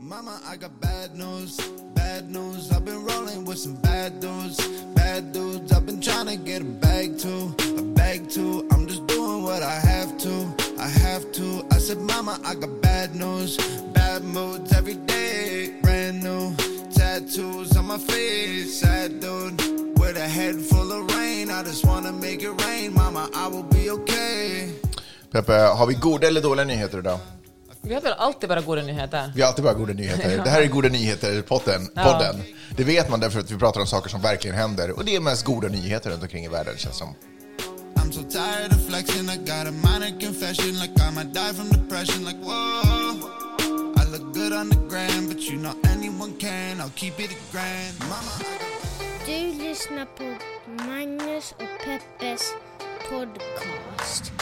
Mama, I got bad news, bad news. I've been rolling with some bad dudes, bad dudes. I've been trying to get a bag too, a bag too. I'm just doing what I have to, I have to. I said, Mama, I got bad news, bad moods every day, brand new tattoos on my face, sad dude. With a head full of rain, I just wanna make it rain, Mama. I will be okay. Peppe, har vi goda eller dåliga nyheter idag? Vi har väl alltid bara goda nyheter? Vi har alltid bara goda nyheter. Det här är Goda nyheter-podden. Ja. podden. Det vet man därför att vi pratar om saker som verkligen händer. Och det är mest goda nyheter runt omkring i världen, känns som. I'm so tired of flexing. I got a minor confession, like I might die from depression. Like whoa, I look good on the gram, but you know anyone can. I'll keep it a grand, mama. Du lyssnar på Magnus och Peppes podcast.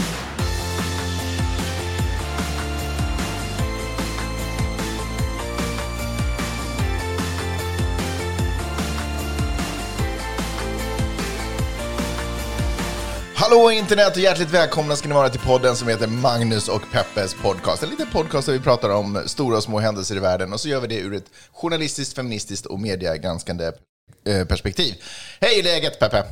Hallå internet och hjärtligt välkomna ska ni vara till podden som heter Magnus och Peppes podcast. En liten podcast där vi pratar om stora och små händelser i världen och så gör vi det ur ett journalistiskt, feministiskt och mediegranskande eh, perspektiv. Hej läget Peppe!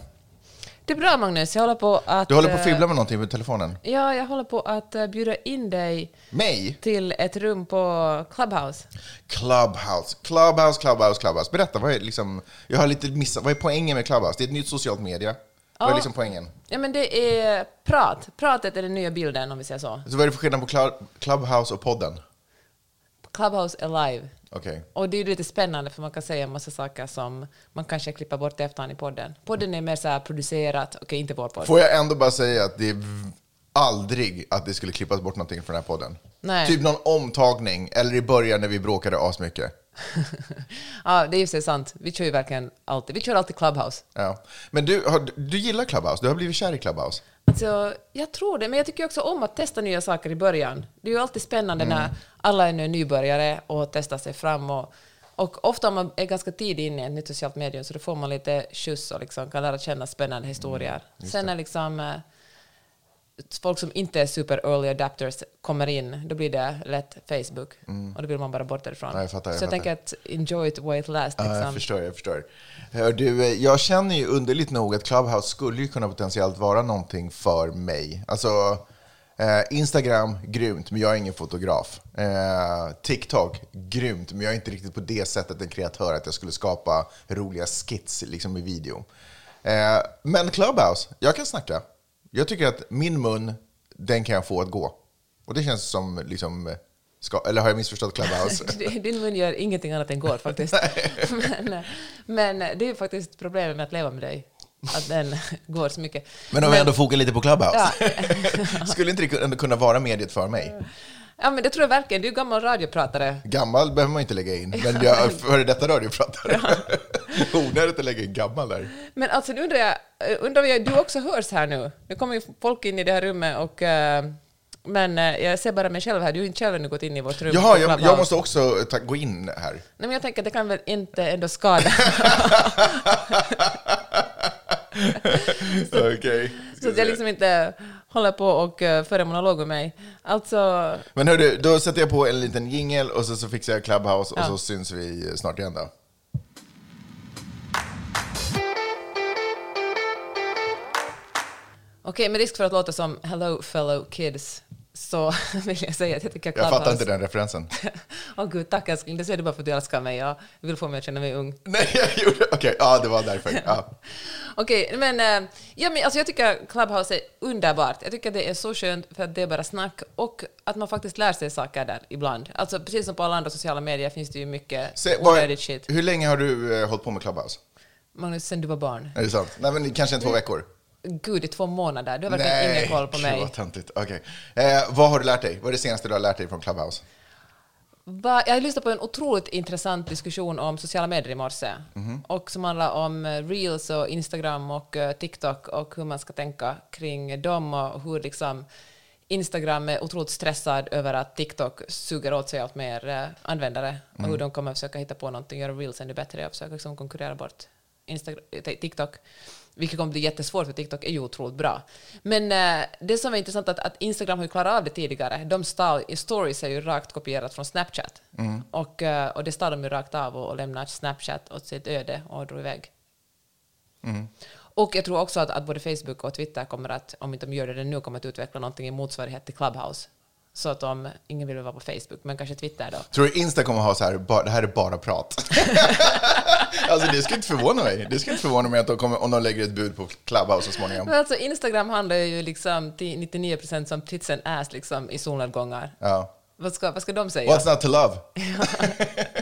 Det är bra Magnus, jag håller på att... Du håller på att eh, fibbla med någonting med telefonen. Ja, jag håller på att eh, bjuda in dig Mig? till ett rum på Clubhouse. Clubhouse, Clubhouse, Clubhouse, Clubhouse. Berätta, vad är liksom, jag har lite missat, vad är poängen med Clubhouse? Det är ett nytt socialt media. Vad är Ja. liksom poängen? Ja, men det är prat. Pratet är den nya bilden, om vi säger så. Så vad är det för skillnad på Clu- Clubhouse och podden? Clubhouse är live. Okej. Och det är lite spännande, för man kan säga en massa saker som man kanske klipper bort i efterhand i podden. Podden är mer så här producerat, okej, inte vår podd. Får jag ändå bara säga att det är aldrig att det skulle klippas bort någonting från den här podden? Nej. Typ någon omtagning, eller i början när vi bråkade asmycket. ja, det är ju så sant. Vi kör ju verkligen alltid. Vi kör alltid Clubhouse. Ja. Men du, har, du gillar Clubhouse? Du har blivit kär i Clubhouse? Alltså, jag tror det, men jag tycker också om att testa nya saker i början. Det är ju alltid spännande Mm. när alla är nybörjare och testar sig fram. Och, och ofta om man är ganska tidigt inne i ett nytt socialt medium så då får man lite skjuts och liksom kan lära känna spännande historier. Sen när liksom, eh, folk som inte är super early adapters kommer in, då blir det lätt Facebook. Och då vill man bara bort därifrån. Mm. Ja, jag fattar, jag så jag fattar. tänker att enjoy it while it lasts. Ja, jag Liksom. förstår, jag förstår. Hör du, eh, jag känner ju underligt nog att Clubhouse skulle ju kunna potentiellt vara någonting för mig. Alltså, eh, Instagram, grymt, men jag är ingen fotograf. Eh, TikTok, grymt, men jag är inte riktigt på det sättet en kreatör att jag skulle skapa roliga skits liksom i video. Eh, men Clubhouse, jag kan snacka. Jag tycker att min mun, den kan jag få att gå. Och det känns som, liksom, ska, eller har jag missförstått Clubhouse? Din mun gör ingenting annat än går faktiskt. men, men det är faktiskt problemet med att leva med dig. Att den går så mycket. Men om vi ändå fokar lite på Clubhouse. Ja. Skulle inte det kunna vara mediet för mig? ja, men det tror jag verkligen. Du är gammal radiopratare. Gammal behöver man inte lägga in, men jag är före detta radiopratare. Onödigt att lägga in gammal där. Men alltså nu undrar jag, undrar jag, du också hörs här nu? Nu kommer ju folk in i det här rummet och eh, men eh, jag ser bara mig själv här, du har inte själv ännu gått in i vårt rum. Jaha, jag, jag måste också ta, gå in här. Nej, men jag tänker att det kan väl inte ändå skada. Okej. så att jag liksom inte håller på och uh, för en monolog med mig. Alltså, Men hörru, då sätter jag på en liten jingel och så, så fixar jag Clubhouse och Ja. så syns vi snart igen då. Okej, med risk för att låta som Hello fellow kids så vill jag säga att jag tycker Jag Clubhouse... fattar inte den referensen. Åh gud, tack älskling. Det säger du bara för att du älskar mig. Jag vill få mig att känna mig ung. Nej, jag gjorde... Okej, ja, det var därför. Ja. Okej, men, eh, ja, men alltså, jag tycker Clubhouse är underbart. Jag tycker det är så skönt för att det är bara snack och att man faktiskt lär sig saker där ibland. Alltså precis som på alla andra sociala medier finns det ju mycket Se, onödigt shit. hur länge har du eh, hållit på med Clubhouse? Magnus, sen du var barn. Är det sant? Nej, men kanske en två veckor? Gud, i två månader. Du har verkligen ingen koll på mig. vad töntigt. Okej. Eh, vad har du lärt dig? Vad är det senaste du har lärt dig från Clubhouse? Va, jag lyssnade på en otroligt intressant diskussion om sociala medier i morse. Mhm. Och som handlar om eh, Reels och Instagram och eh, TikTok och hur man ska tänka kring dem och hur liksom Instagram är otroligt stressad över att TikTok suger åt sig allt mer eh, användare och Mm. hur de kommer försöka hitta på någonting, göra Reels ännu bättre och försöka liksom konkurrera bort Instagram, TikTok. Vilket kommer bli jättesvårt för TikTok är ju otroligt bra. Men eh, det som är intressant är att, att Instagram har ju klarat av det tidigare. De stal, stories är ju rakt kopierat från Snapchat. Och, eh, och det stal de ju rakt av och, och lämnade Snapchat åt sitt öde och drog iväg. Och jag tror också att, att både Facebook och Twitter kommer att, om inte de gör det nu, kommer att utveckla någonting i motsvarighet till Clubhouse. Så att om ingen vill vara på Facebook, men kanske Twitter då. Tror du Insta kommer ha så här, bara, det här är bara prat? alltså det skulle inte förvåna mig. Det skulle inte förvåna mig att de kommer, om de lägger ett bud på Clubhouse så småningom. Men alltså Instagram handlar ju liksom till 99 procent som tits and ass liksom i solnedgångar. Ja. Vad ska, vad ska de säga? What's not to love?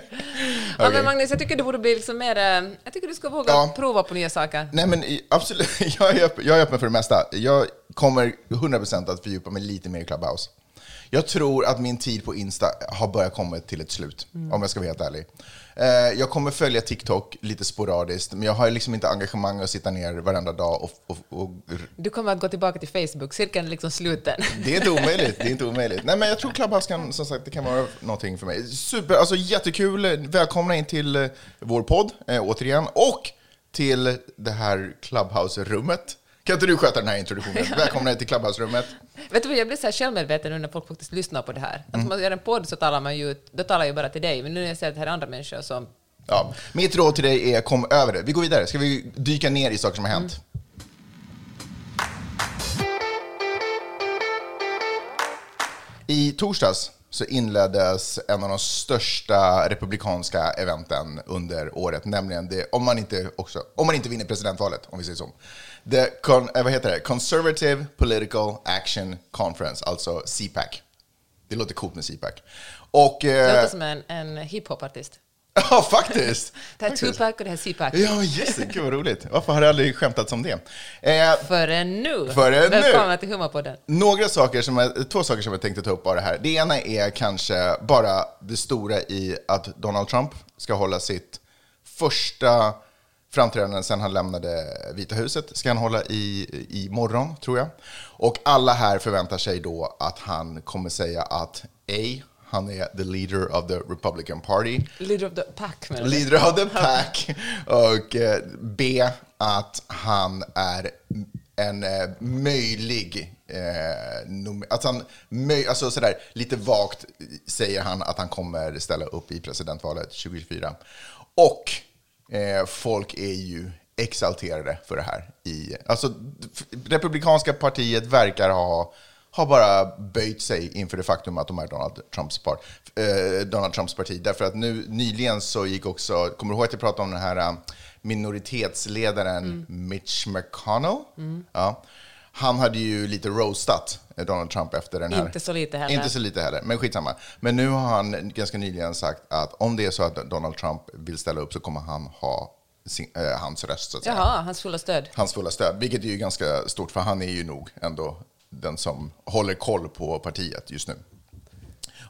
Ja, Okej. men Magnus, jag tycker det borde bli liksom mer... eh, Jag tycker du ska våga Ja. prova på nya saker. Nej men absolut, jag är, öppen, jag är öppen för det mesta. Jag kommer 100% att fördjupa mig lite mer i Clubhouse. Jag tror att min tid på Insta har börjat komma till ett slut, om jag ska vara helt ärlig. Eh, Jag kommer följa TikTok lite sporadiskt, men jag har liksom inte engagemang att sitta ner varenda dag och, och, och Du kommer att gå tillbaka till Facebook, cirkeln är liksom sluten. Det är inte omöjligt. Det är inte omöjligt. Nej, men jag tror Clubhouse kan, som sagt, det kan vara någonting för mig. Super, alltså jättekul. Välkomna in till eh, vår podd, eh, återigen. Och till det här Clubhouse-rummet. Kan inte du sköta den här introduktionen? Välkomna till Clubhouse-rummet. Vet du vad, jag blir så här självmedveten nu när folk faktiskt lyssnar på det här. Att Mm. man gör en podd så talar man ju, då talar jag bara till dig, men nu när jag ser att det här är andra människor som... Ja, mitt råd till dig är kom över det. Vi går vidare. Ska vi dyka ner i saker som har hänt? I torsdags så inleddes en av de största republikanska eventen under året, nämligen det, om man inte, också, om man inte vinner presidentvalet, om vi säger så. The con, eh, vad heter det? Conservative Political Action Conference, alltså CPAC. Det låter coolt med CPAC. Och... Det eh, låter som en, en hiphop-artist. Ja, faktiskt! Det här är. Tupac och det här är CPAC. Ja, just det. Gud vad roligt. Varför har det aldrig skämtats om det? Eh, Förrän nu! Förrän nu. Välkomna till Humorpodden. några saker som jag, två saker som jag tänkte ta upp bara här. Det ena är kanske bara det stora i att Donald Trump ska hålla sitt första framträdande sen han lämnade Vita huset. Ska han hålla i, i morgon, tror jag. Och alla här förväntar sig då att han kommer säga att A. Han är the leader of the Republican Party. Leader of the pack, menar? Leader of the pack. Och eh, B, att han är en eh, möjlig... Eh, att han, alltså sådär, lite vagt säger han att han kommer ställa upp i presidentvalet 2024. Och eh, folk är ju exalterade för det här. I, alltså, Republikanska partiet verkar ha har bara böjt sig inför det faktum att de är Donald Trumps, part, eh, Donald Trumps parti. Därför att nu nyligen så gick också, kommer du ihåg att jag pratade om den här eh, minoritetsledaren Mitch McConnell? Ja. Han hade ju lite roastat eh, Donald Trump efter den här. Inte så lite heller. Inte så lite heller, men skitsamma. Men nu har han ganska nyligen sagt att om det är så att Donald Trump vill ställa upp så kommer han ha sin, eh, hans röst, så att säga Jaha, hans fulla stöd. hans fulla stöd, vilket är ju ganska stort för han är ju nog ändå den som håller koll på partiet just nu.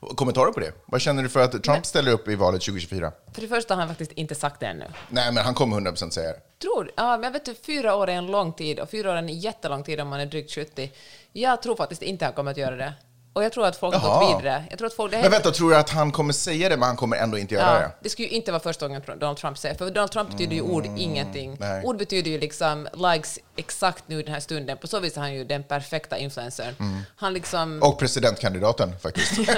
Kommentarer på det? Vad känner du för att Trump ställer upp i valet 2024? För det första har han faktiskt inte sagt det ännu. Nej, men han kommer 100% säga det. Tror, ja, men vet du, fyra år är en lång tid och fyra år är en jättelång tid om man är drygt 70. Jag tror faktiskt inte han kommer att göra det. Och jag tror att folk har gått vidare. Jag tror att folk, det, Men vänta, tror du att han kommer säga det, men han kommer ändå inte göra ja, det? det skulle ju inte vara första gången Donald Trump säger, för Donald Trump betyder ju ord ingenting. Mm, nej. Ord betyder ju liksom likes exakt nu i den här stunden. På så vis är han ju den perfekta influencern. Mm. Han liksom... Och presidentkandidaten faktiskt.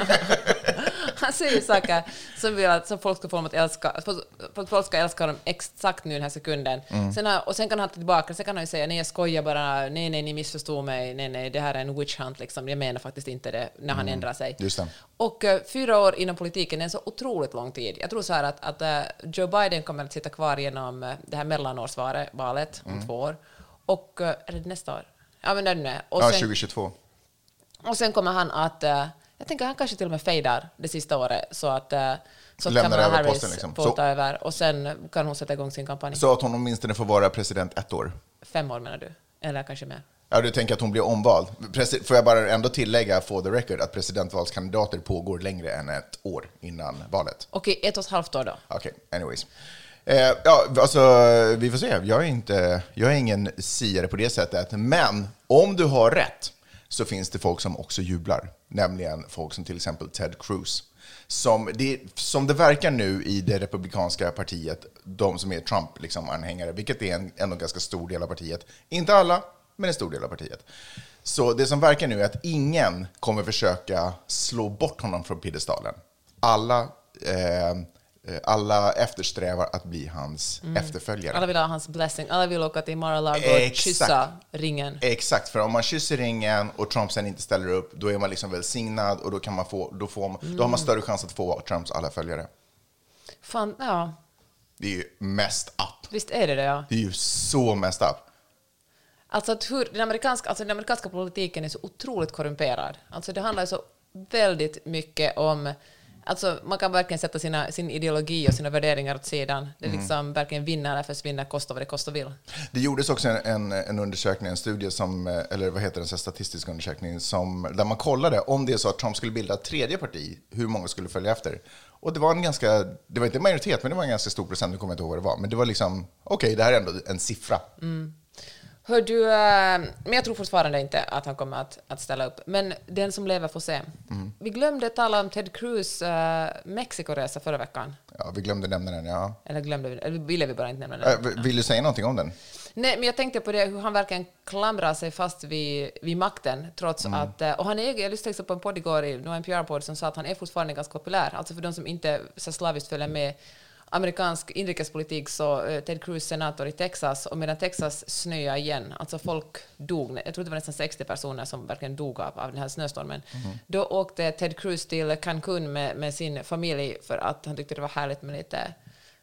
Han säger saker som, vill att, som folk ska få honom att älska, för att folk ska älska honom exakt nu den här sekunden. Mm. Sen har, och sen kan han ta tillbaka, sen kan han ju säga nej jag skojar bara, nej nej ni missförstod mig, nej nej det här är en witch hunt liksom, jag menar faktiskt inte det när han ändrar sig. Mm. Just det. Och eh, fyra år inom politiken är en så otroligt lång tid. Jag tror så här att, att eh, Joe Biden kommer att sitta kvar genom eh, det här mellanårsvalet om Mm. två år. Och, är det nästa år? Ja men det är nu. Och Ja, sen- 2022. och sen kommer han att, jag tänker han kanske till och med fejdar det sista året så att, eh, så att Lämnar Kamala över Harris posten, liksom. får Så- ta över och sen kan hon sätta igång sin kampanj. Så att hon åtminstone får vara president ett år. Fem år menar du? Eller kanske mer? Ja, du tänker att hon blir omvald. Presi- Får jag bara ändå tillägga, for the record, att presidentvalskandidater pågår längre än ett år innan valet. Okej, ett och ett halvt år då. Okej, anyways. Eh, ja, alltså, vi får se. Jag är, inte, jag är ingen siare på det sättet. Men om du har rätt så finns det folk som också jublar, nämligen folk som till exempel Ted Cruz. Som det, som det verkar nu i det republikanska partiet, de som är Trump-anhängare, liksom, vilket är en ändå ganska stor del av partiet. Inte alla, men en stor del av partiet. Så det som verkar nu är att ingen kommer försöka slå bort honom från piedestalen. Alla, eh, alla eftersträvar att bli hans efterföljare. Alla vill ha hans blessing. Alla vill åka till Mar-a-Lago och kyssa ringen. Exakt, för om man kysser ringen och Trump sen inte ställer upp, då är man liksom välsignad och då, kan man få, då, får man, då har man större chans att få Trumps alla följare. Fan, ja. Det är ju mest up. Visst är det det, ja. Det är ju så mest up. Alltså, att hur, den, amerikanska, alltså den amerikanska politiken är så otroligt korrumperad. Alltså det handlar så väldigt mycket om... Alltså man kan verkligen sätta sina, sin ideologi och sina värderingar åt sidan. Det är liksom verkligen vinna eller försvinna, kosta vad det kosta vill. Det gjordes också en, en, en undersökning, en studie, som, eh, eller vad heter det, en statistisk undersökning, som, där man kollade om det är så att Trump skulle bilda ett tredje parti, hur många skulle följa efter. Och det var en ganska, det var inte majoritet, men det var en ganska stor procent, nu kommer jag inte ihåg vad det var. Men det var liksom, okej, det här är ändå en siffra. Hör du, eh, men jag tror fortfarande inte att han kommer att, att ställa upp. Men den som lever får se. Vi glömde tala om Ted Cruz uh, Mexikoresa förra veckan. Ja, vi glömde nämna den, ja. Eller glömde vi, eller ville vi bara inte nämna den? Äh, vill du säga någonting om den? Nej, men jag tänkte på det, hur han verkligen klamrar sig fast vid, vid makten, trots att... eh, Och han är, jag lyssnade på en podd igår, i någon NPR-podd, som sa att han är fortfarande ganska populär. Alltså för de som inte så slaviskt följer med amerikansk inrikespolitik så eh, Ted Cruz senator i Texas, och medan Texas snöade igen, alltså folk dog, jag tror det var nästan 60 personer som verkligen dog av, av den här snöstormen, då åkte Ted Cruz till Cancun med, med sin familj för att han tyckte det var härligt med lite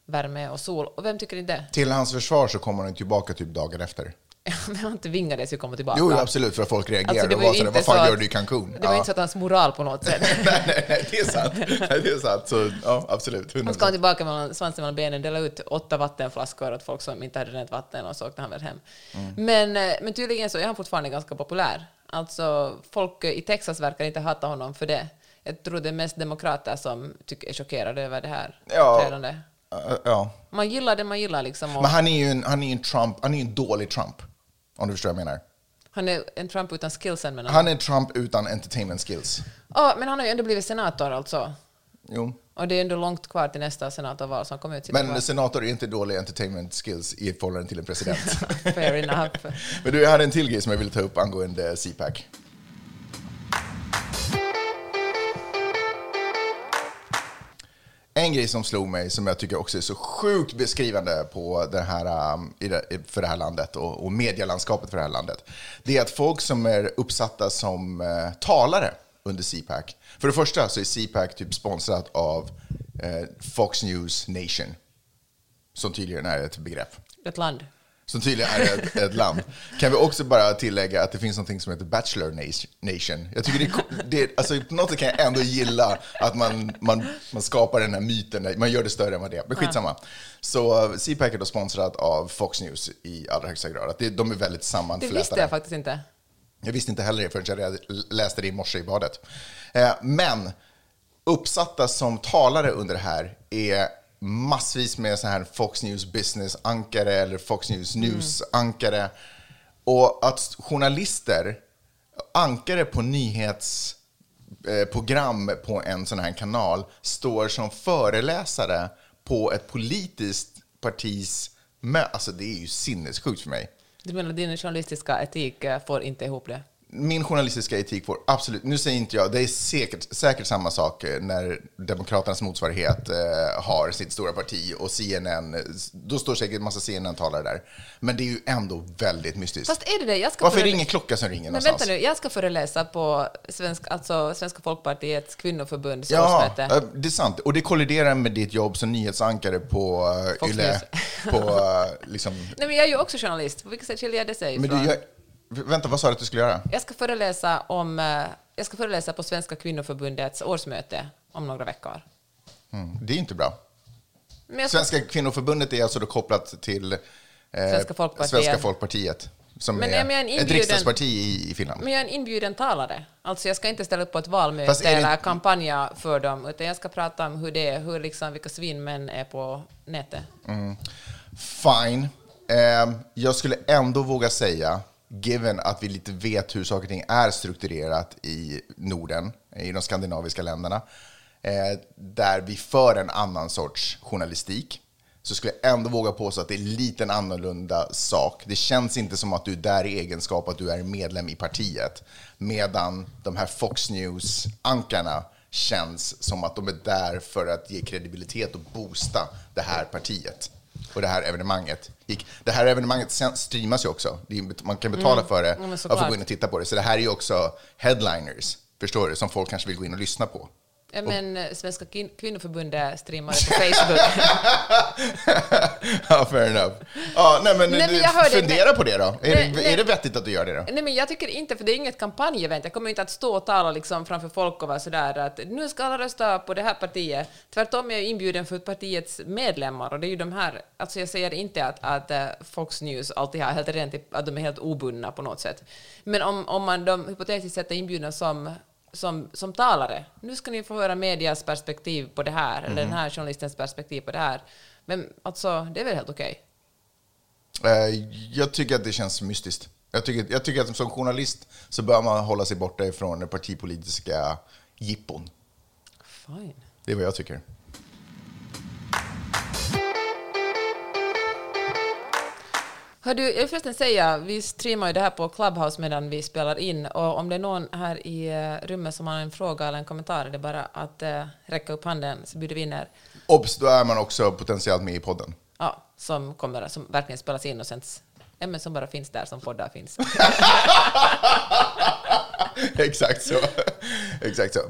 värme och sol. Och vem tycker inte det? Till hans försvar så kommer han tillbaka typ dagen efter. Men han tvingades ju komma tillbaka. Jo, absolut, för att folk reagerade Alltså, och var sådär, vad fan så gör du i Cancun? Det var Ja. inte så att hans moral på något sätt. nej, nej, nej, det är sant. Nej, det är sant. Så, ja, absolut. Han 100%. ska tillbaka med svansen mellan benen, dela ut åtta vattenflaskor åt folk som inte hade rent vatten och så åkte han väl hem. Mm. Men, eh, men tydligen så är han fortfarande ganska populär. Alltså, folk i Texas verkar inte hata honom för det. Jag tror det är mest demokrater som tycker, är chockerade över det här Ja. Ja. Man gillar det man gillar liksom. Men han är ju en, han är en Trump, han är en dålig Trump. Om du förstår vad jag menar. han är en Trump utan skillsen menar Han är Trump utan entertainment skills. Ja, men han har ju ändå blivit senator alltså. Jo. Och det är ändå långt kvar till nästa senatorval som kommer ut. Men kvar. en senator är inte dålig entertainment skills i förhållande till en president. Fair enough. Men du, jag hade en till grej som jag ville ta upp angående CPAC. En grej som slog mig, som jag tycker också är så sjukt beskrivande på um, det här, för det här landet och, och medielandskapet för det här landet, det är att folk som är uppsatta som eh, talare under CPAC, för det första så är CPAC typ sponsrat av eh, Fox News Nation, som tydligen är ett begrepp Ett land som tydligen är ett, ett land. Kan vi också bara tillägga att det finns något som heter Bachelor Nation. Jag tycker det, det alltså, på något sätt kan jag ändå gilla att man, man, man skapar den här myten, man gör det större än vad det är. Men skitsamma. Så uh, CPAC är då sponsrad av Fox News i allra högsta grad. Att det, de är väldigt Det sammanflätade. visste jag faktiskt inte. Jag visste inte heller det förrän jag läste det i morse i badet. Eh, men uppsatta som talare under det här är massvis med så här Fox News Business-ankare eller Fox News News-ankare. Och att journalister, ankare på nyhetsprogram på en sån här kanal, står som föreläsare på ett politiskt partis mö- Alltså det är ju sinnessjukt för mig. Du menar din journalistiska etik eh, får inte ihop det? Min journalistiska etik får absolut, nu säger inte jag, det är säkert, säkert samma sak eh, när Demokraternas motsvarighet eh, har sitt stora parti och CNN, eh, då står säkert en massa CNN-talare där. Men det är ju ändå väldigt mystiskt. Fast är det det? Jag ska Varför är det ingen klocka som ringer Men någonstans? vänta nu, jag ska föreläsa på svensk, alltså Svenska folkpartiets kvinnoförbunds Ja, årsmöte. eh, det är sant. Och det kolliderar med ditt jobb som nyhetsankare på uh, Yle. På, eh, liksom, Nej, men jag är ju också journalist. På vilket sätt skiljer det sig men ifrån? du, jag, vänta, vad sa du att du skulle göra? Jag ska föreläsa om... eh, Jag ska föreläsa på Svenska kvinnoförbundets årsmöte om några veckor. Mm, det är inte bra. Men ska, Svenska kvinnoförbundet är alltså då kopplat till eh, Svenska folkpartiet. Svenska folkpartiet som Men är är jag en ett inbjuden- riksdagsparti i, i Finland. men jag är en inbjuden talare. Alltså jag ska inte ställa upp på ett valmöte det eller kampanja för dem, utan jag ska prata om hur det är, hur liksom, vilka svin män är på nätet. Fine. Eh, jag skulle ändå våga säga given att vi lite vet hur saker och ting är strukturerat i Norden, i de skandinaviska länderna, eh, där vi för en annan sorts journalistik, så skulle jag ändå våga påstå att det är lite en annorlunda sak. Det känns inte som att du är där i egenskap att du är medlem i partiet, medan de här Fox News-ankarna känns som att de är där för att ge kredibilitet och boosta det här partiet och det här evenemanget. Gick. Det här evenemanget streamas ju också. Man kan betala för det Mm. Ja, och få gå in och titta på det. Så det här är ju också headliners, förstår du, som folk kanske vill gå in och lyssna på. Ja, men eh, Svenska kvin- kvinnoförbundet streamar det på Facebook. ja, fair enough. Ja, nej, men, Nej, men jag hörde- fundera på det då. Är, Nej, det, nej. är det vettigt att du gör det då? Nej, men jag tycker inte, för det är inget kampanjevent. Jag kommer inte att stå och tala liksom framför folk och vara sådär att nu ska alla rösta på det här partiet. Tvärtom är jag inbjuden för partiets medlemmar och det är ju de här, alltså jag säger inte att, att eh, Fox News alltid har helt rent, att de är helt obundna på något sätt. Men om, om man de hypotetiskt sett är inbjudna som som, som talare. Nu ska ni få höra medias perspektiv på det här, eller den här journalistens perspektiv på det här. Men alltså, det är väl helt okej? Eh, Jag tycker att det känns mystiskt. Jag tycker, jag tycker att som journalist så bör man hålla sig borta ifrån partipolitiska jippon. Fine. Det är vad jag tycker. Hör du, jag vill förresten säga, vi streamar ju det här på Clubhouse medan vi spelar in och om det är någon här i eh, rummet som har en fråga eller en kommentar är det bara att eh, räcka upp handen så bjuder vi in er. Obs, då är man också potentiellt med i podden. Ja, som, kommer, som verkligen spelas in och sänds, men som bara finns där som poddar finns. Exakt så. Exakt så.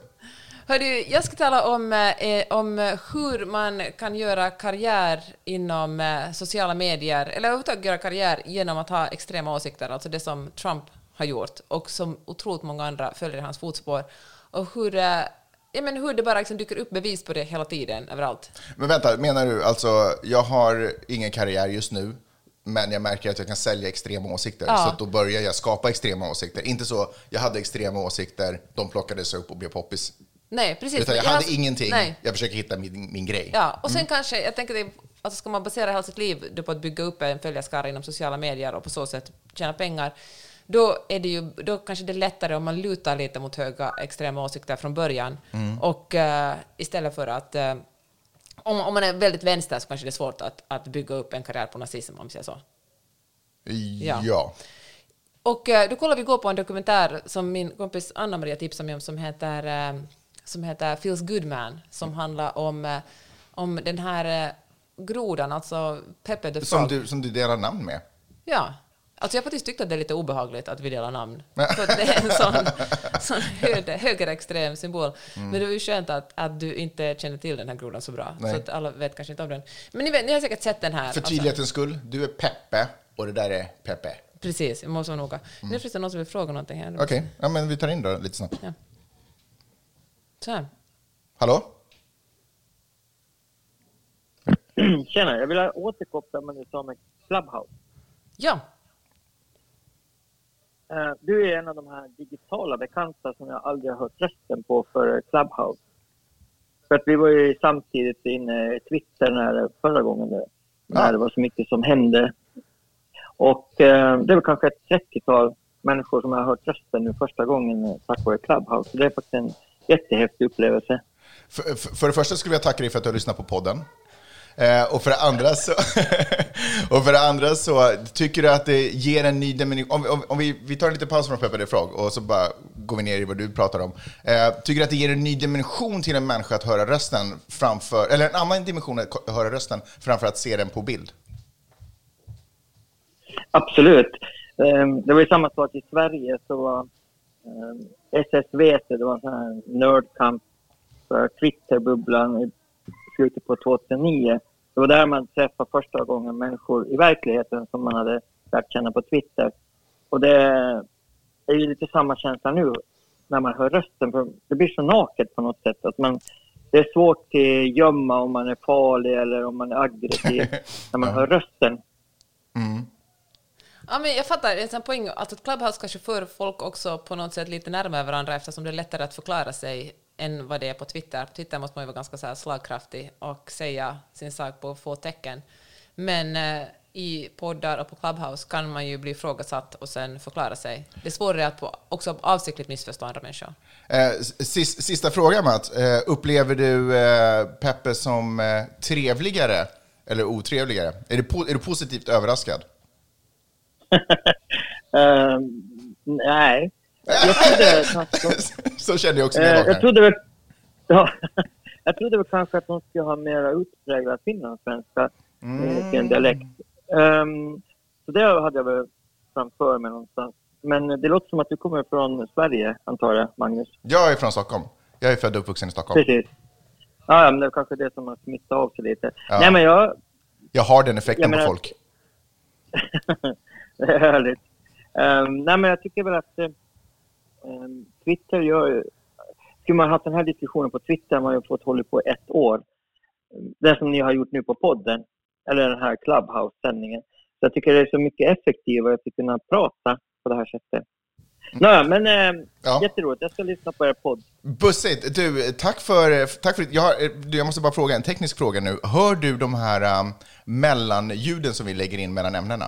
Hör du, jag ska tala om, eh, om hur man kan göra karriär inom eh, sociala medier, eller överhuvudtaget göra karriär genom att ha extrema åsikter, alltså det som Trump har gjort och som otroligt många andra följer i hans fotspår. Och hur, eh, ja, men hur det bara liksom dyker upp bevis på det hela tiden, överallt. Men vänta, menar du alltså, jag har ingen karriär just nu, men jag märker att jag kan sälja extrema åsikter, Ja. så då börjar jag skapa extrema åsikter. Inte så, jag hade extrema åsikter, de plockades upp och blev poppis. Nej, precis. Utan jag hade ingenting, Nej. jag försöker hitta min, min grej. Ja, och sen kanske, jag tänker det, alltså ska man basera hela sitt liv på att bygga upp en följarskara inom sociala medier och på så sätt tjäna pengar, då är det ju då kanske det är lättare om man lutar lite mot höga extrema åsikter från början och eh, istället för att eh, om, om man är väldigt vänster så kanske det är svårt att, att bygga upp en karriär på nazism om vi säger så. Ja. Ja. Och eh, då kollar vi gå på en dokumentär som min kompis Anna-Maria tipsade mig om som heter, som heter Feels Good Man, som handlar om, eh, om den här eh, grodan, alltså Pepe the. Som, du, som du delar namn med. Ja. Alltså jag har faktiskt tyckt att det är lite obehagligt att vi delar namn. För det är en sån, sån höger, högerextrem symbol. Men det var ju skönt att, att du inte känner till den här grodan så bra. Nej. Så att alla vet kanske inte om den. Men ni, vet, ni har säkert sett den här. För alltså. tydlighetens skull, du är Peppe och det där är Peppe. Precis, jag måste vara noga. Nu är det någon som vill fråga någonting här. Okej, ja, men vi tar in då lite snabbt. Ja. Så här. Hallå? Tjena, jag vill återkoppla med det du sa med Clubhouse. Ja, Eh, Du är en av de här digitala bekanta som jag aldrig har hört rösten på för Clubhouse. För att vi var ju samtidigt inne i Twitter när, förra gången det, när Ja. det var så mycket som hände. Och eh, det var kanske ett 30-tal människor som jag har hört rösten nu första gången eh, tack vare Clubhouse. Så det är faktiskt en jättehäftig upplevelse. För, för, för det första skulle jag tacka dig för att du har lyssnat på podden. Eh, och, för det andra så, och för det andra så tycker du att det ger en ny dimension. Om, vi- om, om vi, vi tar en liten paus från Pepper the Frog och så bara går vi ner i vad du pratar om. Eh, tycker du att det ger en ny dimension till en människa att höra rösten framför, eller en annan dimension att höra rösten framför att se den på bild? Absolut. Ehm, Det var ju samma sak i Sverige. så ehm, SSVT, det var en sån här nördkamp för Twitterbubblan i slutet på 2009. Det var där man träffade första gången människor i verkligheten som man hade lärt känna på Twitter. Och det är ju lite samma känsla nu när man hör rösten. För det blir så naket på något sätt. Att man, det är svårt att gömma om man är farlig eller om man är aggressiv när man hör rösten. Ja, men jag fattar, det är en poäng alltså att Clubhouse kanske för folk också på något sätt lite närmare varandra eftersom det är lättare att förklara sig än vad det är på Twitter. På Twitter måste man ju vara ganska så här slagkraftig och säga sin sak på få tecken. Men, eh, i poddar och på Clubhouse kan man ju bli ifrågasatt och sen förklara sig. Det är svårare att på, också avsiktligt missförstå andra människor. Eh, sis, sista frågan, Matt. Eh, upplever du eh, Peppe som eh, trevligare eller otrevligare? Är du, är du positivt överraskad? Eh, nej. Jag trodde. Så kände jag också när Eh, jag jag vaknade. trodde väl... Ja, jag trodde väl kanske att de skulle ha mer utpräglad finlandssvenska Mm. i sin dialekt. Ehm, så det hade jag väl framför mig någonstans. Men det låter som att du kommer från Sverige, antar jag, Magnus? Jag är från Stockholm. Jag är född och uppvuxen i Stockholm. Precis. Ja, men det är kanske det som har smittat av sig lite. Ja. Nej, men jag... Jag har den effekten Jag menar- på folk. härligt. Ehm, nej, men jag tycker väl att uh, Twitter gör. Skulle man ha haft den här diskussionen på Twitter har man ju fått hålla på ett år. Det som ni har gjort nu på podden, eller den här Clubhouse-sändningen. Så jag tycker det är så mycket effektivare att kunna prata på det här sättet. Nåja, men eh, Ja. jätteroligt. Jag ska lyssna på er podd. Bussigt, du, tack för... Tack för jag, har, du, jag måste bara fråga en teknisk fråga nu. Hör du de här um, mellanljuden som vi lägger in mellan ämnena?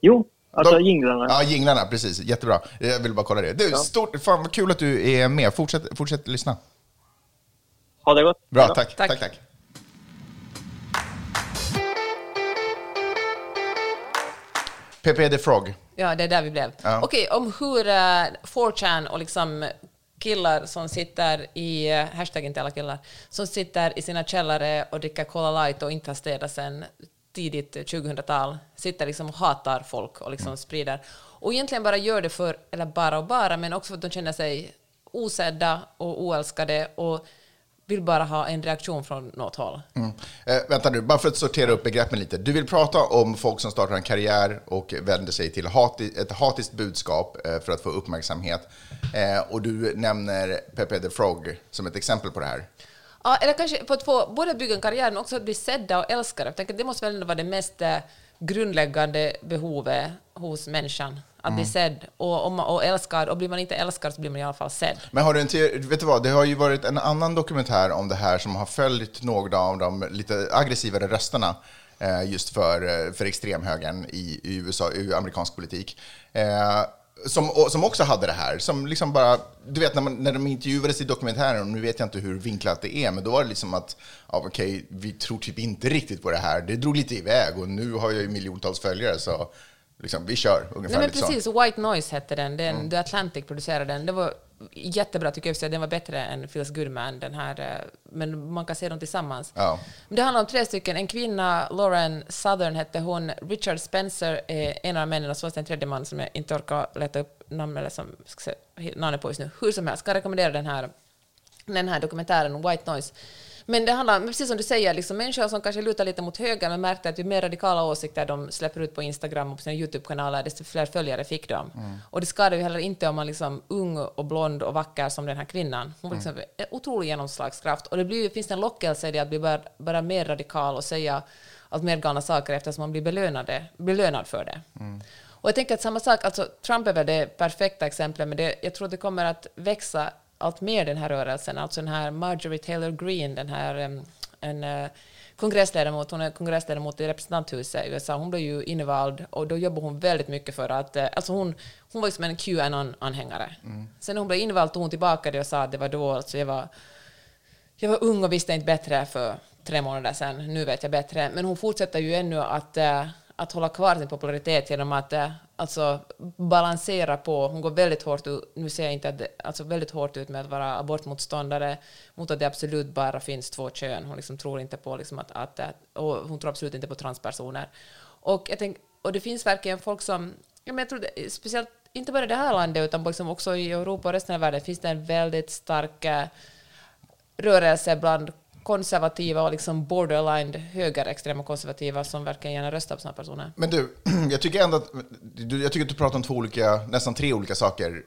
Jo, alltså De- jinglarna. Ja, jinglarna, precis. Jättebra. Jag vill bara kolla det. Du, stort, fan vad kul att du är med. Fortsätt, fortsätt lyssna. Ha det gott. Bra, tack. Tack. tack, tack. Pepe the Frog. Ja, det är där vi blev. Ja. Okej, om hur uh, 4chan och liksom killar som sitter i, hashtag inte alla killar, som sitter i sina källare och dricker Cola Light och inte har städat sen tidigt 2000-tal, sitter liksom och hatar folk och liksom sprider. Och egentligen bara gör det för, eller bara och bara, men också för att de känner sig osedda och oälskade och vill bara ha en reaktion från något håll. Mm. Eh, vänta nu, bara för att sortera upp begreppen lite. Du vill prata om folk som startar en karriär och vänder sig till hati, ett hatiskt budskap eh, för att få uppmärksamhet. Eh, och du nämner Pepe the Frog som ett exempel på det här. Ja, eller kanske för att få både bygga en karriär men också att bli sedda och älskade. Jag tänker det måste väl ändå vara det mest eh, grundläggande behovet hos människan. Att bli sedd och, och, och älskad. Och blir man inte älskad så blir man i alla fall sedd. Men har du en teori, vet du vad, det har ju varit en annan dokumentär om det här som har följt några av de lite aggressivare rösterna eh, just för, eh, för extremhögern i, i USA, i amerikansk politik. Som, som också hade det här, som liksom bara, du vet när, man, när de intervjuades i dokumentären, och nu vet jag inte hur vinklat det är, men då var det liksom att, ja, okej, vi tror typ inte riktigt på det här, det drog lite iväg och nu har jag ju miljontals följare så liksom, vi kör ungefär Nej men lite så. precis, White Noise hette den. den The Atlantic producerade den. Det var jättebra tycker jag. Den var bättre än Feels Goodman, den här. eh, Men man kan se dem tillsammans. Ja. Det handlar om tre stycken. En kvinna, Lauren Southern hette hon. Richard Spencer är en av männen och så var det en tredje man som jag inte orkar leta upp namn eller som namnet på just nu. Hur som helst, jag rekommendera den här, den här dokumentären White Noise. Men det handlar, precis som du säger, liksom människor som kanske lutar lite mot höger men märkte att ju mer radikala åsikter de släpper ut på Instagram och på sina YouTube-kanaler, desto fler följare fick de. Och det skadar ju heller inte om man liksom ung och blond och vacker som den här kvinnan. Hon var liksom en otrolig genomslagskraft. Och det blir, finns en lockelse i det att bli bara, bara mer radikal och säga allt mer galna saker eftersom man blir belönade, belönad för det. Och jag tänker att samma sak, alltså Trump är väl det perfekta exemplet, men det, jag tror att det kommer att växa allt mer den här rörelsen. Alltså den här Marjorie Taylor Greene, den här en eh, kongressledamot, hon är kongressledamot i representanthuset i USA, hon blev ju invald och då jobbar hon väldigt mycket för att, eh, alltså hon, hon var liksom en QAnon-anhängare. Sen när hon blev invald tog hon tillbaka det och sa att det var då, alltså jag var jag var ung och visste inte bättre för tre månader sedan. Nu vet jag bättre. Men hon fortsätter ju ännu att, eh, att hålla kvar sin popularitet genom att alltså, balansera på... Hon går väldigt hårt ut, nu ser jag inte att det, alltså väldigt hårt ut med att vara abortmotståndare mot att det absolut bara finns två kön. Hon liksom tror inte på liksom att, att, att och hon tror absolut inte på transpersoner. Och, jag tänk, och det finns verkligen folk som... Ja, men jag tror det, speciellt inte bara i det här landet utan liksom också i Europa och resten av världen finns det en väldigt stark rörelse bland konservativa och liksom borderline högerextrema konservativa som verkligen gärna röstar på sådana personer. Men du, jag tycker ändå att jag tycker att du pratar om två olika, nästan tre olika saker.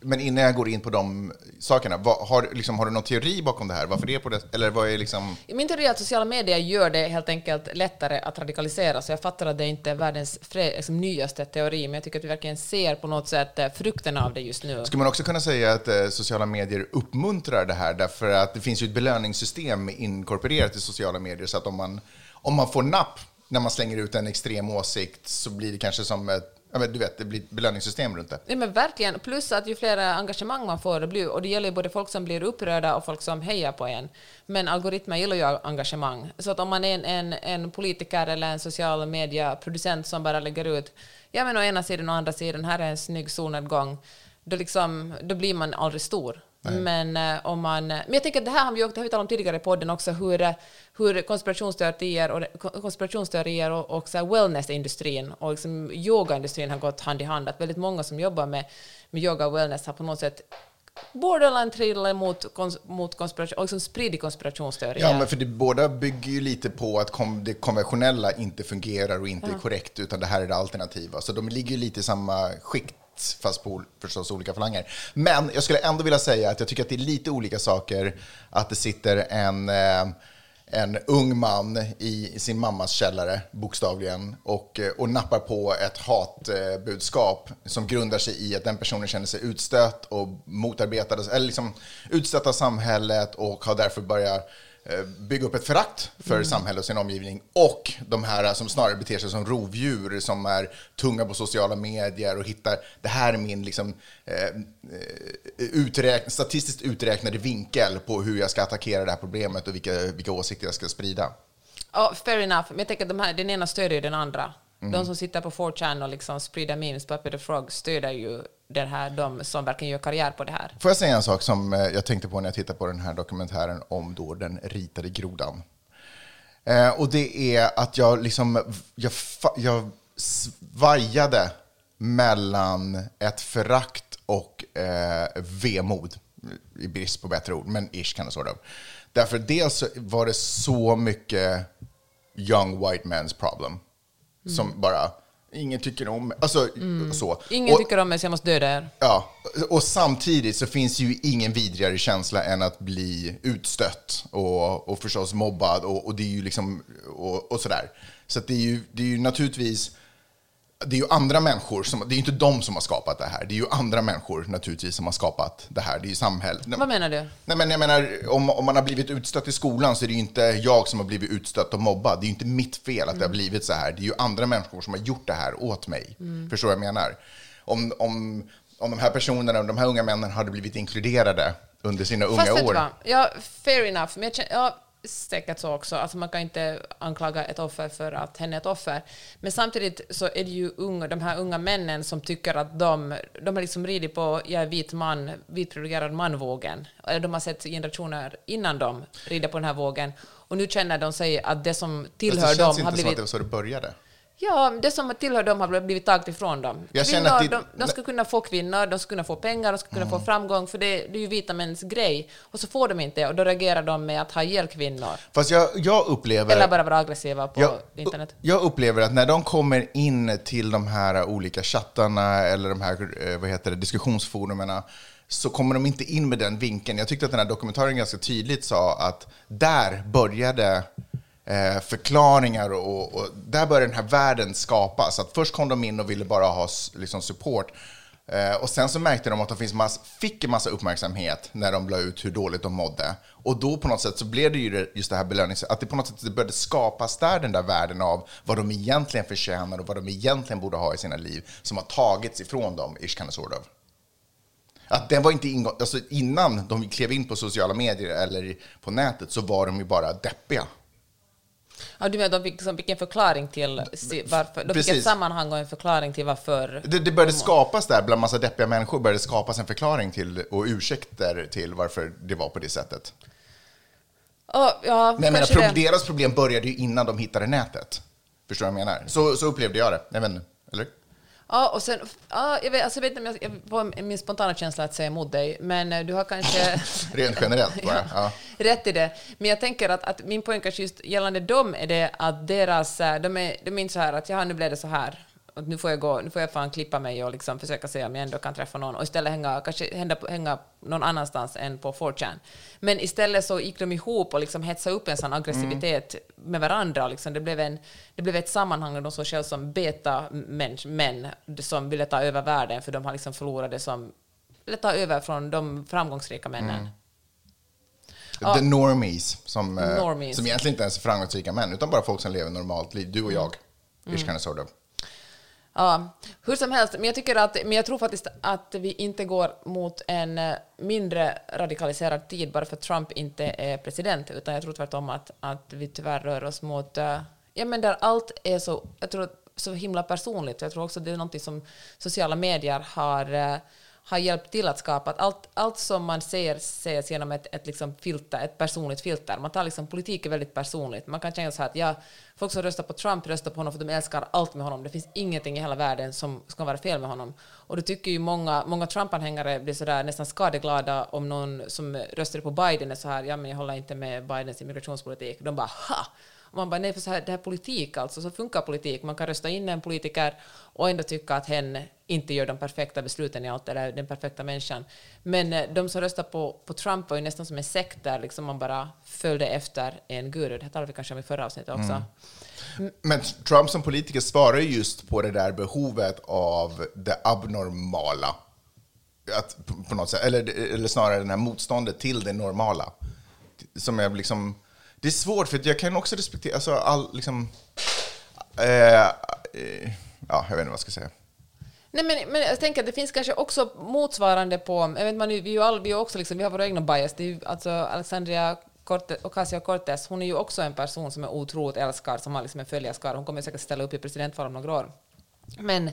Men innan jag går in på de sakerna, vad, har, liksom, har du någon teori bakom det här? Varför det är på det? Eller vad är liksom... Min teori är att sociala medier gör det helt enkelt lättare att radikalisera, så jag fattar att det inte är världens liksom, nyaste teori, men jag tycker att vi verkligen ser på något sätt eh, frukterna av det just nu. Skulle man också kunna säga att eh, sociala medier uppmuntrar det här? Därför att det finns ju ett belöningssystem inkorporerat i sociala medier, så att om man om man får napp när man slänger ut en extrem åsikt så blir det kanske som ett, ja, men du vet, det blir ett belöningssystem runt det. Ja, men verkligen. Plus att ju fler engagemang man får, det blir, och det gäller ju både folk som blir upprörda och folk som hejar på en. Men algoritmer gillar ju engagemang. Så att om man är en, en, en politiker eller en social media-producent som bara lägger ut ja men å ena sidan och andra sidan, här är en snygg solnedgång, då, liksom, då blir man aldrig stor. Men, eh, om man, men jag tänker att det här har vi, det har vi talat om tidigare i podden också, hur, eh, hur konspirationsteorier och, konspirationsteorier och, och så wellnessindustrin och liksom yogaindustrin har gått hand i hand. Att väldigt många som jobbar med, med yoga och wellness har på något sätt borderline trillat mot, kons, mot konspiration, och liksom spridit konspirationsteorier. Ja, men för det båda bygger ju lite på att kom, det konventionella inte fungerar och inte är korrekt, utan det här är det alternativa. Så de ligger ju lite i samma skikt fast på förstås olika falanger. Men jag skulle ändå vilja säga att jag tycker att det är lite olika saker att det sitter en, eh, en ung man i sin mammas källare, bokstavligen, och, eh, och nappar på ett hatbudskap som grundar sig i att den personen känner sig utstött och motarbetad, eller liksom utstött av samhället och har därför börjat bygga upp ett förakt för Mm. samhället och sin omgivning. Och de här som snarare beter sig som rovdjur, som är tunga på sociala medier och hittar, det här är min liksom, eh, eh, uträk, statistiskt uträknade vinkel på hur jag ska attackera det här problemet och vilka, vilka åsikter jag ska sprida. Ja, fair enough. Men jag tänker att de här, den ena stödjer ju den andra. Mm. De som sitter på 4chan och liksom sprider memes på Happy the Frog stöder ju det här, de som verkligen gör karriär på det här. Får jag säga en sak som eh, jag tänkte på när jag tittade på den här dokumentären om då den ritade grodan? Eh, och det är att jag liksom, jag, jag svajade mellan ett förakt och eh, vemod, i brist på bättre ord, men ish kan det sort of. Därför dels var det så mycket young white man's problem, som bara, ingen tycker om alltså så. Ingen Och- tycker om mig så jag måste döda er. Ja, och samtidigt så finns ju ingen vidrigare känsla än att bli utstött och, och förstås mobbad och, och det är ju liksom och, och sådär. Så det är ju, det är ju naturligtvis det är ju andra människor, som, det är ju inte de som har skapat det här. Det är ju andra människor naturligtvis som har skapat det här. Det är ju samhället. Vad menar du? Nej, men jag menar, om, om man har blivit utstött i skolan så är det ju inte jag som har blivit utstött och mobbad. Det är ju inte mitt fel att det har blivit så här. Det är ju andra människor som har gjort det här åt mig. Förstår du vad jag menar? Om, om, om de här personerna, de här unga männen hade blivit inkluderade under sina unga Fast vet du år. vad? Ja, fair enough. Men jag ja, säkert så också. Alltså man kan inte anklaga ett offer för att hen är ett offer. Men samtidigt så är det ju unga, de här unga männen som tycker att de, de har liksom ridit på jag är vit man, vit privilegierad man-vågen. De har sett generationer innan dem rida på den här vågen. Och nu känner de sig att det som tillhör det känns dem inte har som att blivit... det var så det började. Ja, det som tillhör dem har blivit taget ifrån dem. Jag kvinnor, det- de, de ska kunna få kvinnor, de ska kunna få pengar, de ska kunna få Mm. framgång, för det, det är ju vita mäns grej. Och så får de inte, och då reagerar de med att ha ihjäl kvinnor. Fast jag, jag upplever... Eller bara vara aggressiva på jag, internet. jag upplever att när de kommer in till de här olika chattarna eller de här eh, vad heter det, diskussionsforumerna så kommer de inte in med den vinkeln. Jag tyckte att den här dokumentären ganska tydligt sa att där började eh, förklaringar och, och där började den här världen skapas. Att först kom de in och ville bara ha liksom, support. Eh, och sen så märkte de att de finns mass, fick en massa uppmärksamhet när de la ut hur dåligt de mådde. Och då på något sätt så blev det ju det- just det här belönings... Att det på något sätt det började skapas där, den där världen av vad de egentligen förtjänar och vad de egentligen borde ha i sina liv som har tagits ifrån dem, ish kind of sort of. Att den var inte ingång, alltså innan de klev in på sociala medier eller på nätet så var de ju bara deppiga. Ja, du menar de fick, som fick en förklaring till varför, de fick ett sammanhang och en förklaring till varför... Det, det började skapas där, bland massa deppiga människor började skapas en förklaring till och ursäkter till varför det var på det sättet. Ja, ja, Men jag menar, kanske pro- det. deras problem började ju innan de hittade nätet. Förstår du vad jag menar? Så, så upplevde jag det. Jag vet inte, eller? Ja, och sen, ja, jag, vet, alltså, jag vet inte om jag, får min spontana känsla att säga emot dig, men eh, du har kanske... Rent generellt bara. Ja. Rätt i det. Men jag tänker att, att min poäng kanske just gällande dem är det att deras, eh, de är, de är inte så här att ja, nu blev det så här. Och nu får jag gå, nu får jag fan klippa mig och liksom försöka se om jag ändå kan träffa någon och istället hänga, kanske hänga, hänga någon annanstans än på 4chan. Men istället så gick de ihop och liksom hetsade upp en sån aggressivitet med varandra. Liksom det, blev en, det blev ett sammanhang där de såg själva som beta-män män som ville ta över världen för de har liksom förlorat det som ville ta över från de framgångsrika männen. The normies, som, eh, Normies. som egentligen inte ens är framgångsrika män, utan bara folk som lever normalt liv. Du och jag. Mm. Kind of sort of. Ja, hur som helst, men jag, tycker att, men jag tror faktiskt att vi inte går mot en eh, mindre radikaliserad tid bara för att Trump inte är president, utan jag tror tvärtom att, att vi tyvärr rör oss mot, eh, ja men där allt är så, jag tror så himla personligt. Jag tror också det är något som sociala medier har, eh, har hjälpt till att skapa. Att allt, allt som man ser ses genom ett, ett liksom filter, ett personligt filter. Man tar liksom, politik är väldigt personligt. Man kan känna så här att ja, folk som röstar på Trump röstar på honom för de älskar allt med honom. Det finns ingenting i hela världen som ska vara fel med honom. Och då tycker ju många, många Trump-anhängare blir så där nästan skadeglada om någon som röstade på Biden är så här, ja men jag håller inte med Bidens immigrationspolitik. De bara ha! Och man bara, nej, för så här, det här är politik alltså, så funkar politik. Man kan rösta in en politiker och ändå tycka att hen inte gör de perfekta besluten i allt, eller den perfekta människan. Men eh, de som röstar på, på Trump var ju nästan som en sekt där liksom man bara följde efter en guru. Det talade vi kanske om i förra avsnittet också. Men Trump som politiker svarar ju just på det där behovet av det abnormala. Att, på, något sätt, eller, eller snarare det här motståndet till det normala. Som är liksom... Det är svårt, för jag kan också respektera... Alltså, all, liksom, eh, eh, ja, jag vet inte vad jag ska säga. Nej, men, men jag tänker att det finns kanske också motsvarande på... Jag vet, man, vi, är ju all, vi, är också liksom, vi har våra egna bias. Det är ju, alltså Alexandria Ocasio-Cortez, hon är ju också en person som är otroligt älskad, som har liksom en följarskara. Hon kommer säkert ställa upp i presidentval om några år. Men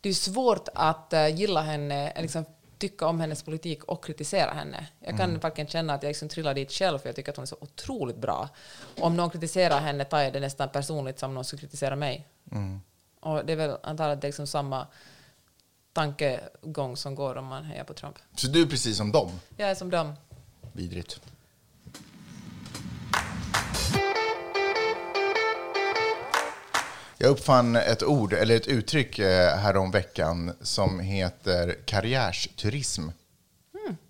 det är svårt att eh, gilla henne, eh, liksom tycka om hennes politik och kritisera henne. Jag kan varken känna att jag liksom trillar dit själv, för jag tycker att hon är så otroligt bra. Om någon kritiserar henne tar jag det nästan personligt som någon skulle kritisera mig. Och det är väl antagligen liksom samma tankegång som går om man hejar på Trump. Så du är precis som dem? Jag är som dem. Vidrigt. Jag uppfann ett ord, eller ett uttryck eh, härom veckan som heter karriärsturism.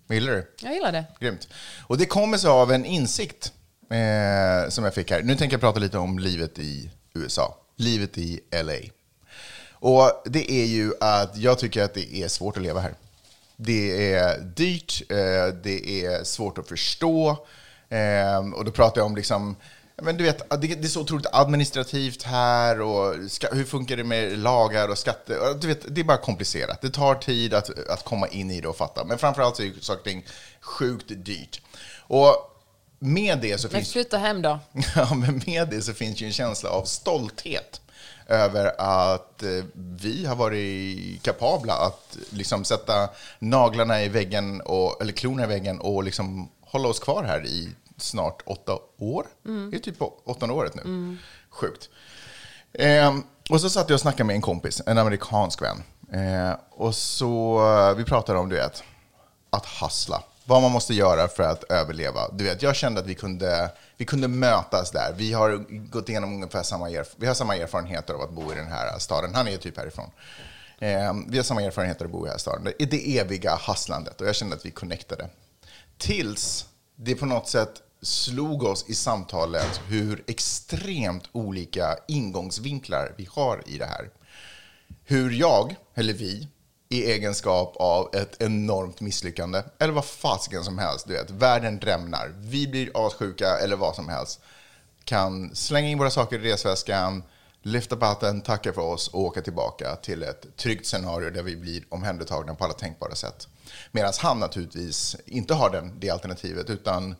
Gillar du? Jag gillar det. Grymt. Och det kommer sig av en insikt eh, som jag fick här. Nu tänker jag prata lite om livet i USA. Livet i LA. Och det är ju att jag tycker att det är svårt att leva här. Det är dyrt, eh, det är svårt att förstå. Eh, och då pratar jag om liksom, men du vet, det det är så otroligt administrativt här och ska, hur funkar det med lagar och skatter? Du vet, det är bara komplicerat. Det tar tid att, att komma in i det och fatta. Men framförallt så är saker och ting sjukt dyrt. Och med det så Men finns flytta hem då. Ja, men med det så finns ju en känsla av stolthet över att eh, vi har varit kapabla att liksom sätta naglarna i väggen, och, eller klorna i väggen och liksom hålla oss kvar här i snart åtta år. Det är typ på åttonde året nu. Sjukt. Ehm, och så satt jag och snackade med en kompis, en amerikansk vän. Ehm, och så, eh, vi pratade om, du vet, att hassla. Vad man måste göra för att överleva. Du vet, jag kände att vi kunde, vi kunde mötas där. Vi har gått igenom ungefär samma, erf- vi har samma erfarenheter av att bo i den här staden. Han är ju typ härifrån. Eh, vi har samma erfarenheter av att bo i den här staden. Det är det eviga hasslandet och jag kände att vi connectade. Tills det på något sätt slog oss i samtalet hur extremt olika ingångsvinklar vi har i det här hur jag, eller vi, i egenskap av ett enormt misslyckande, eller vad fasiken som helst, du vet, världen rämnar, vi blir assjuka eller vad som helst, kan slänga in våra saker i resväskan, lyfta på hatten, tacka för oss och åka tillbaka till ett tryggt scenario där vi blir omhändertagna på alla tänkbara sätt. Medan han naturligtvis inte har den, det alternativet, utan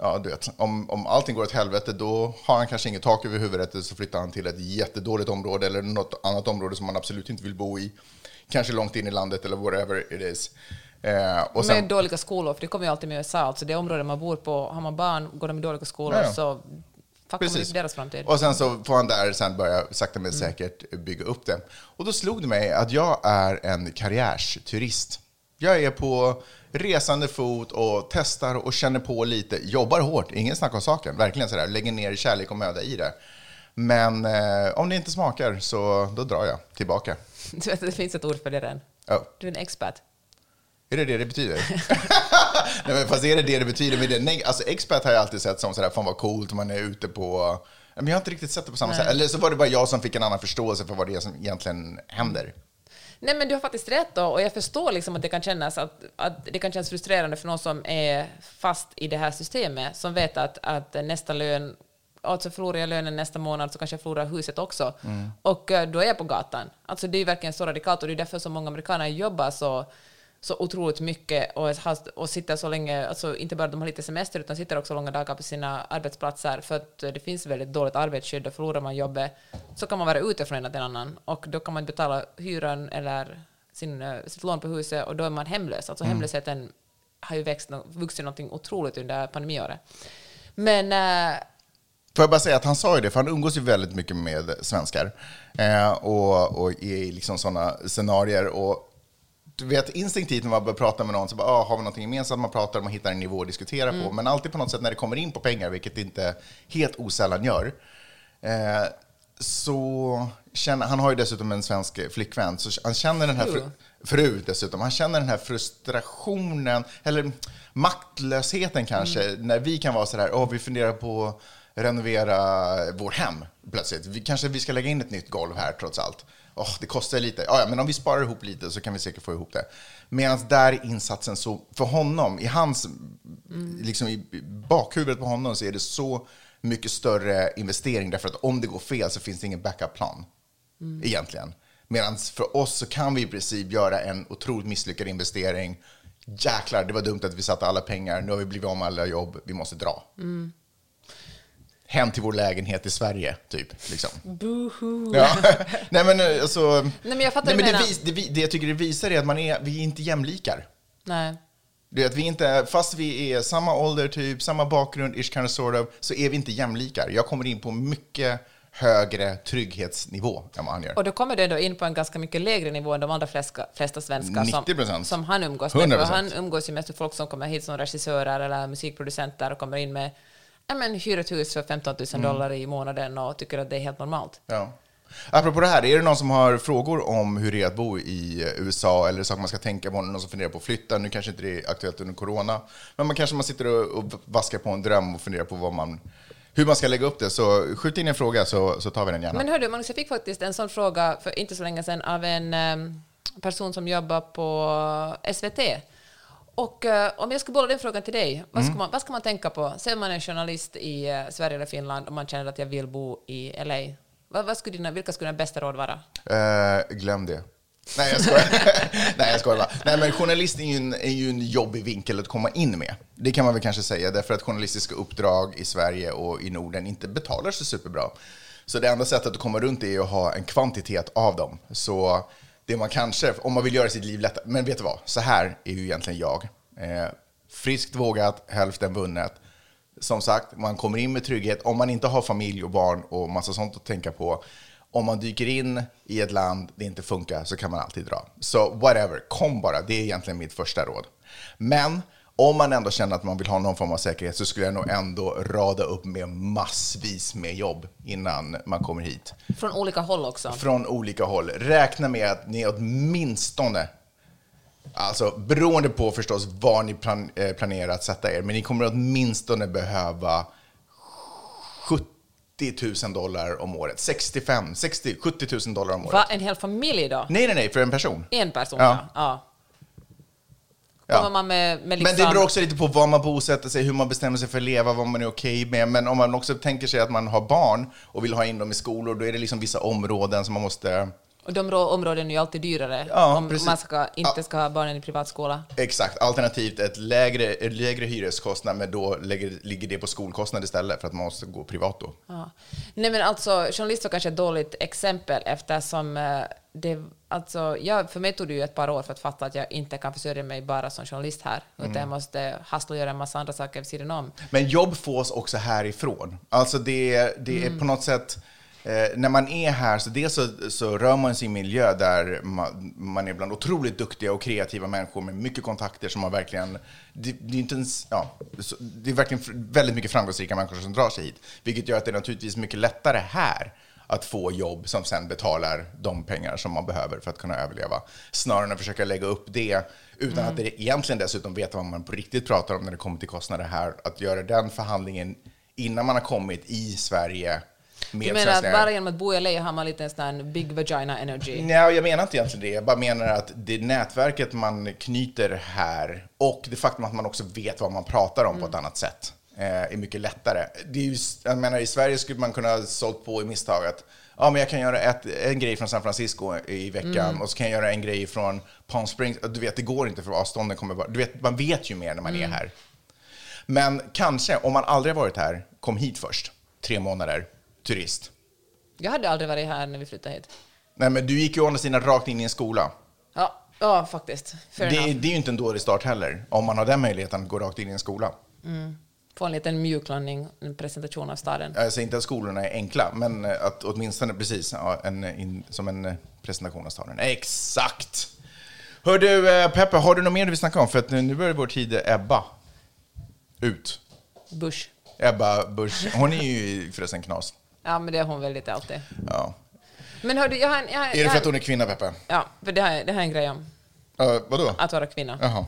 Ja, du vet, om, om allting går åt helvete då har han kanske inget tak över huvudet så flyttar han till ett jättedåligt område eller något annat område som man absolut inte vill bo i. Kanske långt in i landet eller whatever it is. Eh, och sen, Med dåliga skolor, för det kommer ju alltid med USA. Alltså det område man bor på, har man barn, går de i dåliga skolor Ja, så fuckar man upp deras framtid. Och sen så får han där sen börja sakta men säkert bygga upp det. Och då slog det mig att jag är en karriärsturist. Jag är på resande fot och testar och känner på lite. Jobbar hårt, ingen snack om saken. Verkligen sådär, lägger ner kärlek och möda i det. Men eh, om det inte smakar så då drar jag tillbaka. Du vet, det finns ett ord för det redan. Oh. Du är en expat. Är det det det betyder? Nej, men fast är det det det betyder med det? Nej, alltså expat har jag alltid sett som sådär, fan vad coolt, man är ute på... Men jag har inte riktigt sett det på samma sätt. Eller så var det bara jag som fick en annan förståelse för vad det är som egentligen händer. Nej, men du har faktiskt rätt då, och jag förstår liksom att det kan kännas att, att det kan kännas frustrerande för någon som är fast i det här systemet, som vet att, att nästa lön Alltså förlorar jag lönen nästa månad så kanske jag förlorar huset också. Och eh, då är jag på gatan. Alltså det är verkligen så radikalt och det är därför så många amerikaner jobbar så, så otroligt mycket och, och sitter så länge, alltså inte bara de har lite semester utan sitter också långa dagar på sina arbetsplatser för att det finns väldigt dåligt arbetsskydd och förlorar man jobbet så kan man vara ute från en till en annan och då kan man inte betala hyran eller sin, eh, sitt lån på huset och då är man hemlös. Alltså hemlösheten har ju växt, vuxit någonting otroligt under pandemiåret. Men eh, Får jag bara säga att han sa ju det, för han umgås ju väldigt mycket med svenskar. Eh, och, och i liksom sådana scenarier. Och du vet instinktivt när man börjar prata med någon så bara, ah, har vi någonting gemensamt man pratar om och hittar en nivå att diskutera på. Men alltid på något sätt när det kommer in på pengar, vilket det inte helt osällan gör, eh, så känner, han har ju dessutom en svensk flickvän, så han känner den här fru, fru dessutom, han känner den här frustrationen, eller maktlösheten kanske, när vi kan vara sådär, åh, vi funderar på att renovera vår hem plötsligt. Vi, kanske vi ska lägga in ett nytt golv här trots allt. Åh, det kostar lite. Ja, men om vi sparar ihop lite så kan vi säkert få ihop det. Medan där är insatsen så, för honom, i hans, liksom i bakhuvudet på honom så är det så mycket större investering därför att om det går fel så finns det ingen backup-plan egentligen. Medan för oss så kan vi i princip göra en otroligt misslyckad investering. Jäklar, det var dumt att vi satte alla pengar, nu har vi blivit av med alla jobb, vi måste dra. Hem till vår lägenhet i Sverige, typ. Liksom. boohoo. Ja. Nej, men eh, alltså... Nej, men jag fattar nej, men du det, vis, det, det jag tycker det visar är att man är, vi är inte jämlikar. Nej. Det är att vi inte, fast vi är samma ålder, typ, samma bakgrund, ish kind of sort of, så är vi inte jämlikar. Jag kommer in på mycket högre trygghetsnivå än vad han gör. Och då kommer du ändå in på en ganska mycket lägre nivå än de allra flesta, flesta svenskar som, 90%. som han umgås med. 100%. För han umgås ju mest med folk som kommer hit som regissörer eller musikproducenter och kommer in med ja, men, hyr ett hus för 15 000 Mm. dollar i månaden och tycker att det är helt normalt. Ja. Apropå det här, är det någon som har frågor om hur det är att bo i USA eller saker man ska tänka på, någon som funderar på att flytta? Nu kanske inte det är aktuellt under corona, men man kanske man sitter och, och vaskar på en dröm och funderar på vad man, hur man ska lägga upp det. Så skjut in en fråga så, så tar vi den gärna. Men hördu, Magnus, jag fick faktiskt en sån fråga för inte så länge sedan av en em, person som jobbar på SVT. Och eh, om jag ska bolla den frågan till dig, vad Mm. ska, man, vad ska man tänka på? Ser man en journalist i eh, Sverige eller Finland och man känner att jag vill bo i LA, vad, vad skulle dina, vilka skulle dina bästa råd vara? Eh, glöm det. Nej, jag skojar. Nej, jag skojar bara. Nej, men journalist är ju, en, är ju en jobbig vinkel att komma in med. Det kan man väl kanske säga, därför att journalistiska uppdrag i Sverige och i Norden inte betalar så superbra. Så det enda sättet att komma runt är att ha en kvantitet av dem. Så det man kanske, om man vill göra sitt liv lättare, men vet du vad? Så här är ju egentligen jag. Eh, friskt vågat, hälften vunnet. Som sagt, man kommer in med trygghet. Om man inte har familj och barn och massa sånt att tänka på. Om man dyker in i ett land det inte funkar så kan man alltid dra. Så whatever, kom bara. Det är egentligen mitt första råd. Men om man ändå känner att man vill ha någon form av säkerhet så skulle jag nog ändå rada upp med massvis med jobb innan man kommer hit. Från olika håll också. Från olika håll. Räkna med att ni åtminstone Alltså beroende på förstås var ni plan, eh, planerar att sätta er, men ni kommer åtminstone behöva 70 000 dollar om året. 65, 60, 70 000 dollar om året. Va, en hel familj då? Nej, nej, nej, för en person. En person, Ja. ja. Ja. Med, med liksom... Men det beror också lite på var man bosätter sig, hur man bestämmer sig för att leva, vad man är okej med. Men om man också tänker sig att man har barn och vill ha in dem i skolor, då är det liksom vissa områden som man måste... Och de rå- områden är ju alltid dyrare Ja, om precis. man ska, inte ska ha barnen i privatskola. Exakt, alternativt ett lägre, ett lägre hyreskostnad, men då lägger, ligger det på skolkostnad istället för att man måste gå privat då. Ja. Nej men alltså, journalist var kanske ett dåligt exempel eftersom eh, det, alltså, jag, för mig tog det ju ett par år för att fatta att jag inte kan försörja mig bara som journalist här, utan Mm. jag måste hassla och göra en massa andra saker vid sidan om. Men jobb fås också härifrån. Alltså det, det är på något sätt, eh, när man är här, så dels så, så rör man sig i en miljö där man, man är bland otroligt duktiga och kreativa människor med mycket kontakter som man verkligen, det, det är inte ens, ja, det är verkligen väldigt mycket framgångsrika människor som drar sig hit. Vilket gör att det är naturligtvis mycket lättare här att få jobb som sen betalar de pengar som man behöver för att kunna överleva. Snarare än att försöka lägga upp det utan att det egentligen dessutom veta vad man på riktigt pratar om när det kommer till kostnader här. Att göra den förhandlingen innan man har kommit i Sverige Du menar att bara genom att bo i LA har man lite en sån big vagina energy? Nej, jag menar inte egentligen det. Jag bara menar att det nätverket man knyter här och det faktum att man också vet vad man pratar om på ett annat sätt eh, är mycket lättare. Det är ju, jag menar, I Sverige skulle man kunna ha sålt på i misstag att ja, men jag kan göra ett, en grej från San Francisco i veckan och så kan jag göra en grej från Palm Springs. Du vet, det går inte för avstånden kommer vara... Du vet, man vet ju mer när man är här. Men kanske, om man aldrig varit här, kom hit först. Tre månader, turist. Jag hade aldrig varit här när vi flyttade hit. Nej, men du gick ju å andra sidan rakt in i en skola. Ja, ja faktiskt. Det, det är ju inte en dålig start heller, om man har den möjligheten att gå rakt in i en skola. Få en liten mjuklandning, en presentation av staden. Jag säger inte att skolorna är enkla, men eh, att åtminstone precis en, in, som en eh, presentation av staden. Exakt! Hör du, eh, Peppe, har du något mer du vill snacka om? För att nu börjar vår tid ebba ut. Bush. Ebba Busch, hon är ju förresten knas. Ja, men det är hon väl lite alltid. Ja. Men hördu, jag har en... Jag har, Är det jag för har, att hon är kvinna, Peppe? Ja, för det här, det här är en grej om Uh, vadå? att vara kvinna. Jaha.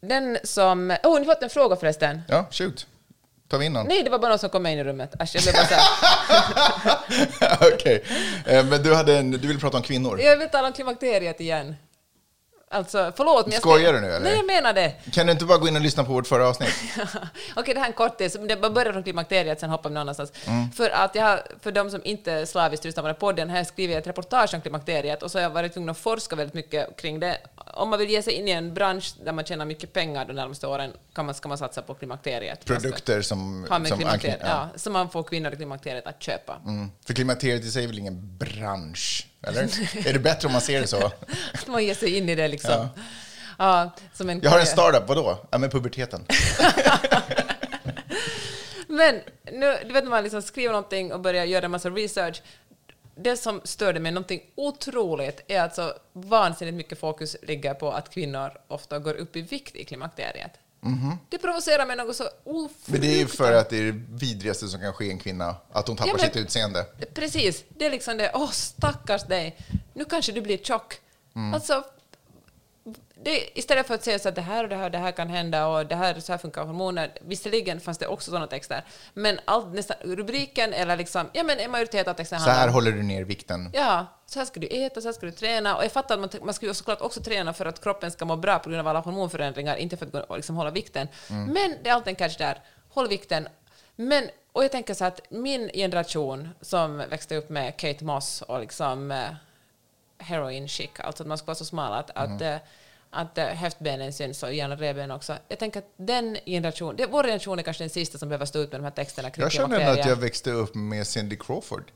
Den som... Åh, oh, ni fått en fråga förresten. Ja, shoot. Tar vi in någon? Nej, det var bara någon som kom in i rummet. Äsch, jag blev bara så här. Okej. Eh, Men du, hade en, du vill prata om kvinnor? Jag vill tala om klimakteriet igen. Alltså, förlåt, men jag ska- Skojar du nu, eller? Nej, jag menar det. Kan du inte bara gå in och lyssna på vårt förra avsnitt? Okej, det här är en kortis. Det börjar från klimakteriet, sen hoppar vi någon annanstans. Mm. För att jag har, för de som inte slaviskt lyssnar på den här podden, har jag skrivit ett reportage om klimakteriet och så har jag varit tvungen att forska väldigt mycket kring det. Om man vill ge sig in i en bransch där man tjänar mycket pengar de närmaste åren kan man, ska man satsa på klimakteriet. Produkter som... Med som klimakteriet, ankny- ja. Så man får kvinnor i klimakteriet att köpa. Mm. För klimakteriet i sig är väl ingen bransch? Eller? är det bättre om man ser det så? Att man ger sig in i det liksom. Ja. som en Jag har en startup, vadå? Ja, med puberteten. Men nu, du vet när man liksom skriver någonting och börjar göra en massa research. Det som störde mig någonting otroligt är att så vansinnigt mycket fokus ligger på att kvinnor ofta går upp i vikt i klimakteriet. Det provocerar mig något så ofruktansvärt. Men det är ju för att det är det vidrigaste som kan ske en kvinna, att hon tappar Ja, men- sitt utseende. Precis, det är liksom det, åh stackars dig, nu kanske du blir tjock. Mm. Alltså, det, istället för att säga så att det här och det här det här kan hända och det här, så här funkar hormoner, visserligen fanns det också sådana texter, men allt, nästan, rubriken eller liksom, ja men en majoritet av texten Så här håller du ner vikten. Ja, så här ska du äta, så här ska du träna. Och jag fattar att man, man ska ju såklart också träna för att kroppen ska må bra på grund av alla hormonförändringar, inte för att liksom hålla vikten. Men det är alltid en catch där. Håll vikten. Men, och jag tänker så att min generation som växte upp med Kate Moss och liksom eh, heroin chic, alltså att man ska vara så smal att, att, eh, att eh, höftbenen syns och gärna revben också. Jag tänker att den generation, det, vår generation är kanske den sista som behöver stå ut med de här texterna kring Jag känner att jag växte upp med Cindy Crawford.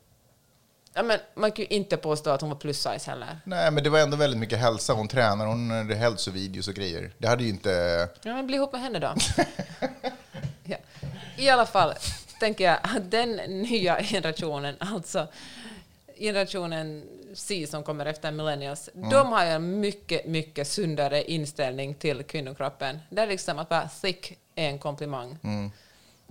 Ja, men man kan ju inte påstå att hon var plus size heller. Nej, men det var ändå väldigt mycket hälsa. Hon tränar, hon hade hälsovideos och grejer. Det hade ju inte... Ja, men bli ihop med henne då. ja. I alla fall tänker jag att den nya generationen, alltså generationen C som kommer efter millennials, de har ju en mycket, mycket sundare inställning till kvinnokroppen. Det är liksom att vara thick är en komplimang.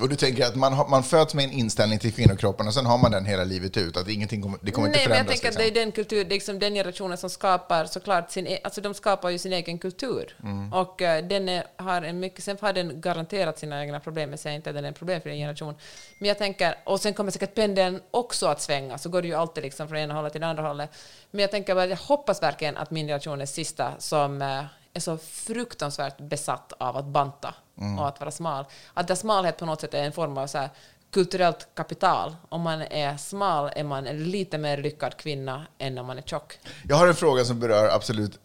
Och du tänker att man, har, man föds med en inställning till kvinnokroppen och sen har man den hela livet ut, att ingenting kommer, det kommer Nej, inte men jag förändras. tänker att liksom. det är den kultur, det är liksom den generationen som skapar såklart sin, e- alltså de skapar ju sin egen kultur. Mm. Och eh, den är, har en mycket, sen har den garanterat sina egna problem, jag säger inte att den är en problemfri generation. Men jag tänker, och sen kommer säkert pendeln också att svänga, så går det ju alltid liksom från ena hållet till det andra hållet. Men jag tänker bara, jag hoppas verkligen att min generation är sista som eh, är så fruktansvärt besatt av att banta Mm. och att vara smal. Att där smalhet på något sätt är en form av så här, kulturellt kapital. Om man är smal är man en lite mer lyckad kvinna än om man är tjock. Jag har en fråga som berör absolut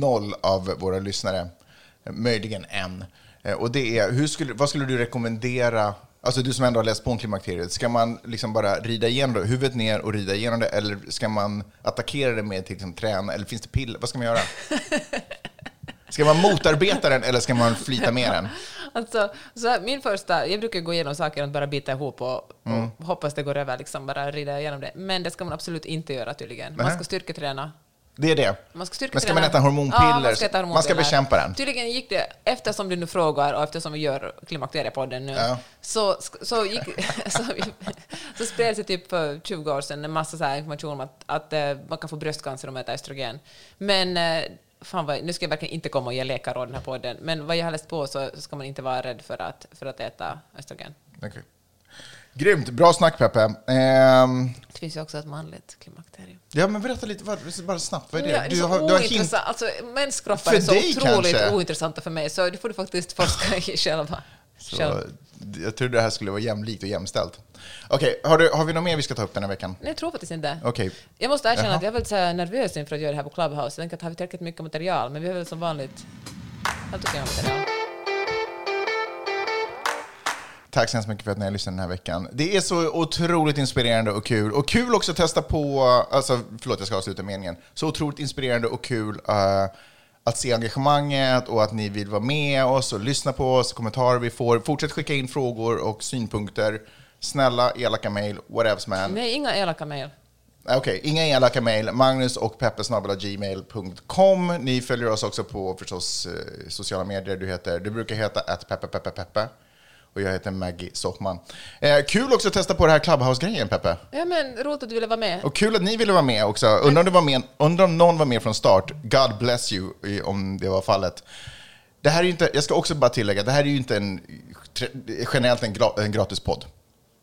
noll av våra lyssnare, möjligen en. Eh, Och det är, hur skulle, vad skulle du rekommendera, alltså du som ändå har läst på om klimakteriet, ska man liksom bara rida igenom det, huvudet ner och rida igenom det, eller ska man attackera det med till exempel träna, eller finns det piller? Vad ska man göra? Ska man motarbeta den eller ska man flyta med den? Alltså, så här, min första, jag brukar gå igenom saker och bara bita ihop och, och Mm. hoppas det går över, liksom bara rida igenom det. Men det ska man absolut inte göra tydligen. Man ska styrketräna. Det är det. Man ska Men ska man äta hormonpiller? Ja, man ska, äta Man ska bekämpa den. Tydligen gick det, eftersom du nu frågar och eftersom vi gör Klimakteriepodden nu, Ja. så, så, gick, så, så spreds det typ för 20 år sedan en massa så information om att, att eh, man kan få bröstcancer om man äter östrogen. Men, eh, fan vad, nu ska jag verkligen inte komma och ge läkarråd den här podden, men vad jag har läst på så, ska man inte vara rädd för att, för att äta östrogen. Okej. Grymt, bra snack Peppe. Ehm, Det finns ju också ett manligt klimakterium. ja, men berätta lite, bara snabbt, vad är det? Ja, det är du har, du har hint. Alltså, menskroppar För är så dig otroligt kanske? ointressanta för mig, så det får du faktiskt forska i själva. Så, jag trodde det här skulle vara jämlikt och jämställt. Okej, har, du, har vi något mer vi ska ta upp den här veckan? Nej, jag tror faktiskt inte. Okej. Jag måste erkänna Jaha. att jag är väldigt så nervös inför att göra det här på Clubhouse. Jag tänker att har vi tillräckligt mycket material, men vi har väl som vanligt helt okej material. Tack så hemskt mycket för att ni har lyssnat den här veckan. Det är så otroligt inspirerande och kul. Och kul också att testa på, alltså förlåt jag ska avsluta meningen. Så otroligt inspirerande och kul eh, att se engagemanget och att ni vill vara med oss och lyssna på oss, kommentarer vi får. Fortsätt skicka in frågor och synpunkter. Snälla, elaka mejl, whatevs man. Nej, inga elaka mejl. Okej, inga elaka mejl. Magnus och peppe.gmail.com. Ni följer oss också på förstås eh, sociala medier. Du, heter, du brukar heta att peppe, peppe, peppe. Och jag heter Maggie Sockman. Eh, kul också att testa på det här Clubhouse-grejen, Peppe. Ja, men roligt att du ville vara med. Och kul att ni ville vara med också. Undrar om, du var med, undrar om någon var med från start. God bless you, om det var fallet. Det här är ju inte, jag ska också bara tillägga, det här är ju inte en, generellt en, gra, en gratis podd.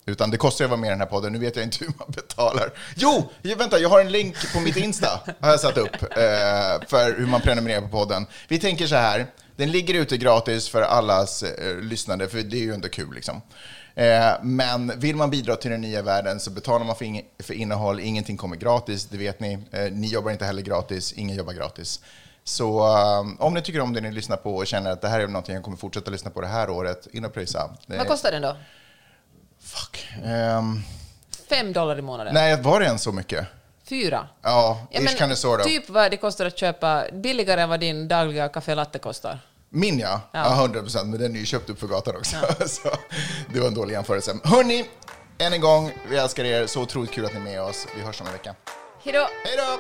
Utan det kostar att vara med i den här podden. Nu vet jag inte hur man betalar. Jo, ju, vänta, jag har en länk på mitt Insta. Har jag satt upp. Eh, för hur man prenumererar på podden. Vi tänker så här. Den ligger ute gratis för allas eh, lyssnande, för det är ju ändå kul liksom. Eh, men vill man bidra till den nya världen så betalar man för, ing- för innehåll. Ingenting kommer gratis, det vet ni. Eh, ni jobbar inte heller gratis, ingen jobbar gratis. Så eh, om ni tycker om det ni lyssnar på och känner att det här är någonting jag kommer fortsätta lyssna på det här året, in och pröjsa. Vad kostar den då? Fuck. Ehm, Fem dollar i månaden? nej, var det ens så mycket? Fyra? Ja, ish men kan det så då. typ vad det kostar att köpa, billigare än vad din dagliga café latte kostar. Min ja, Ja. ja. 100 procent, men den är ju köpt upp för gatan också. så det var en dålig jämförelse. Hörni, än en gång, vi älskar er. Så otroligt kul att ni är med oss. Vi hörs om en vecka. Hejdå! Hej då!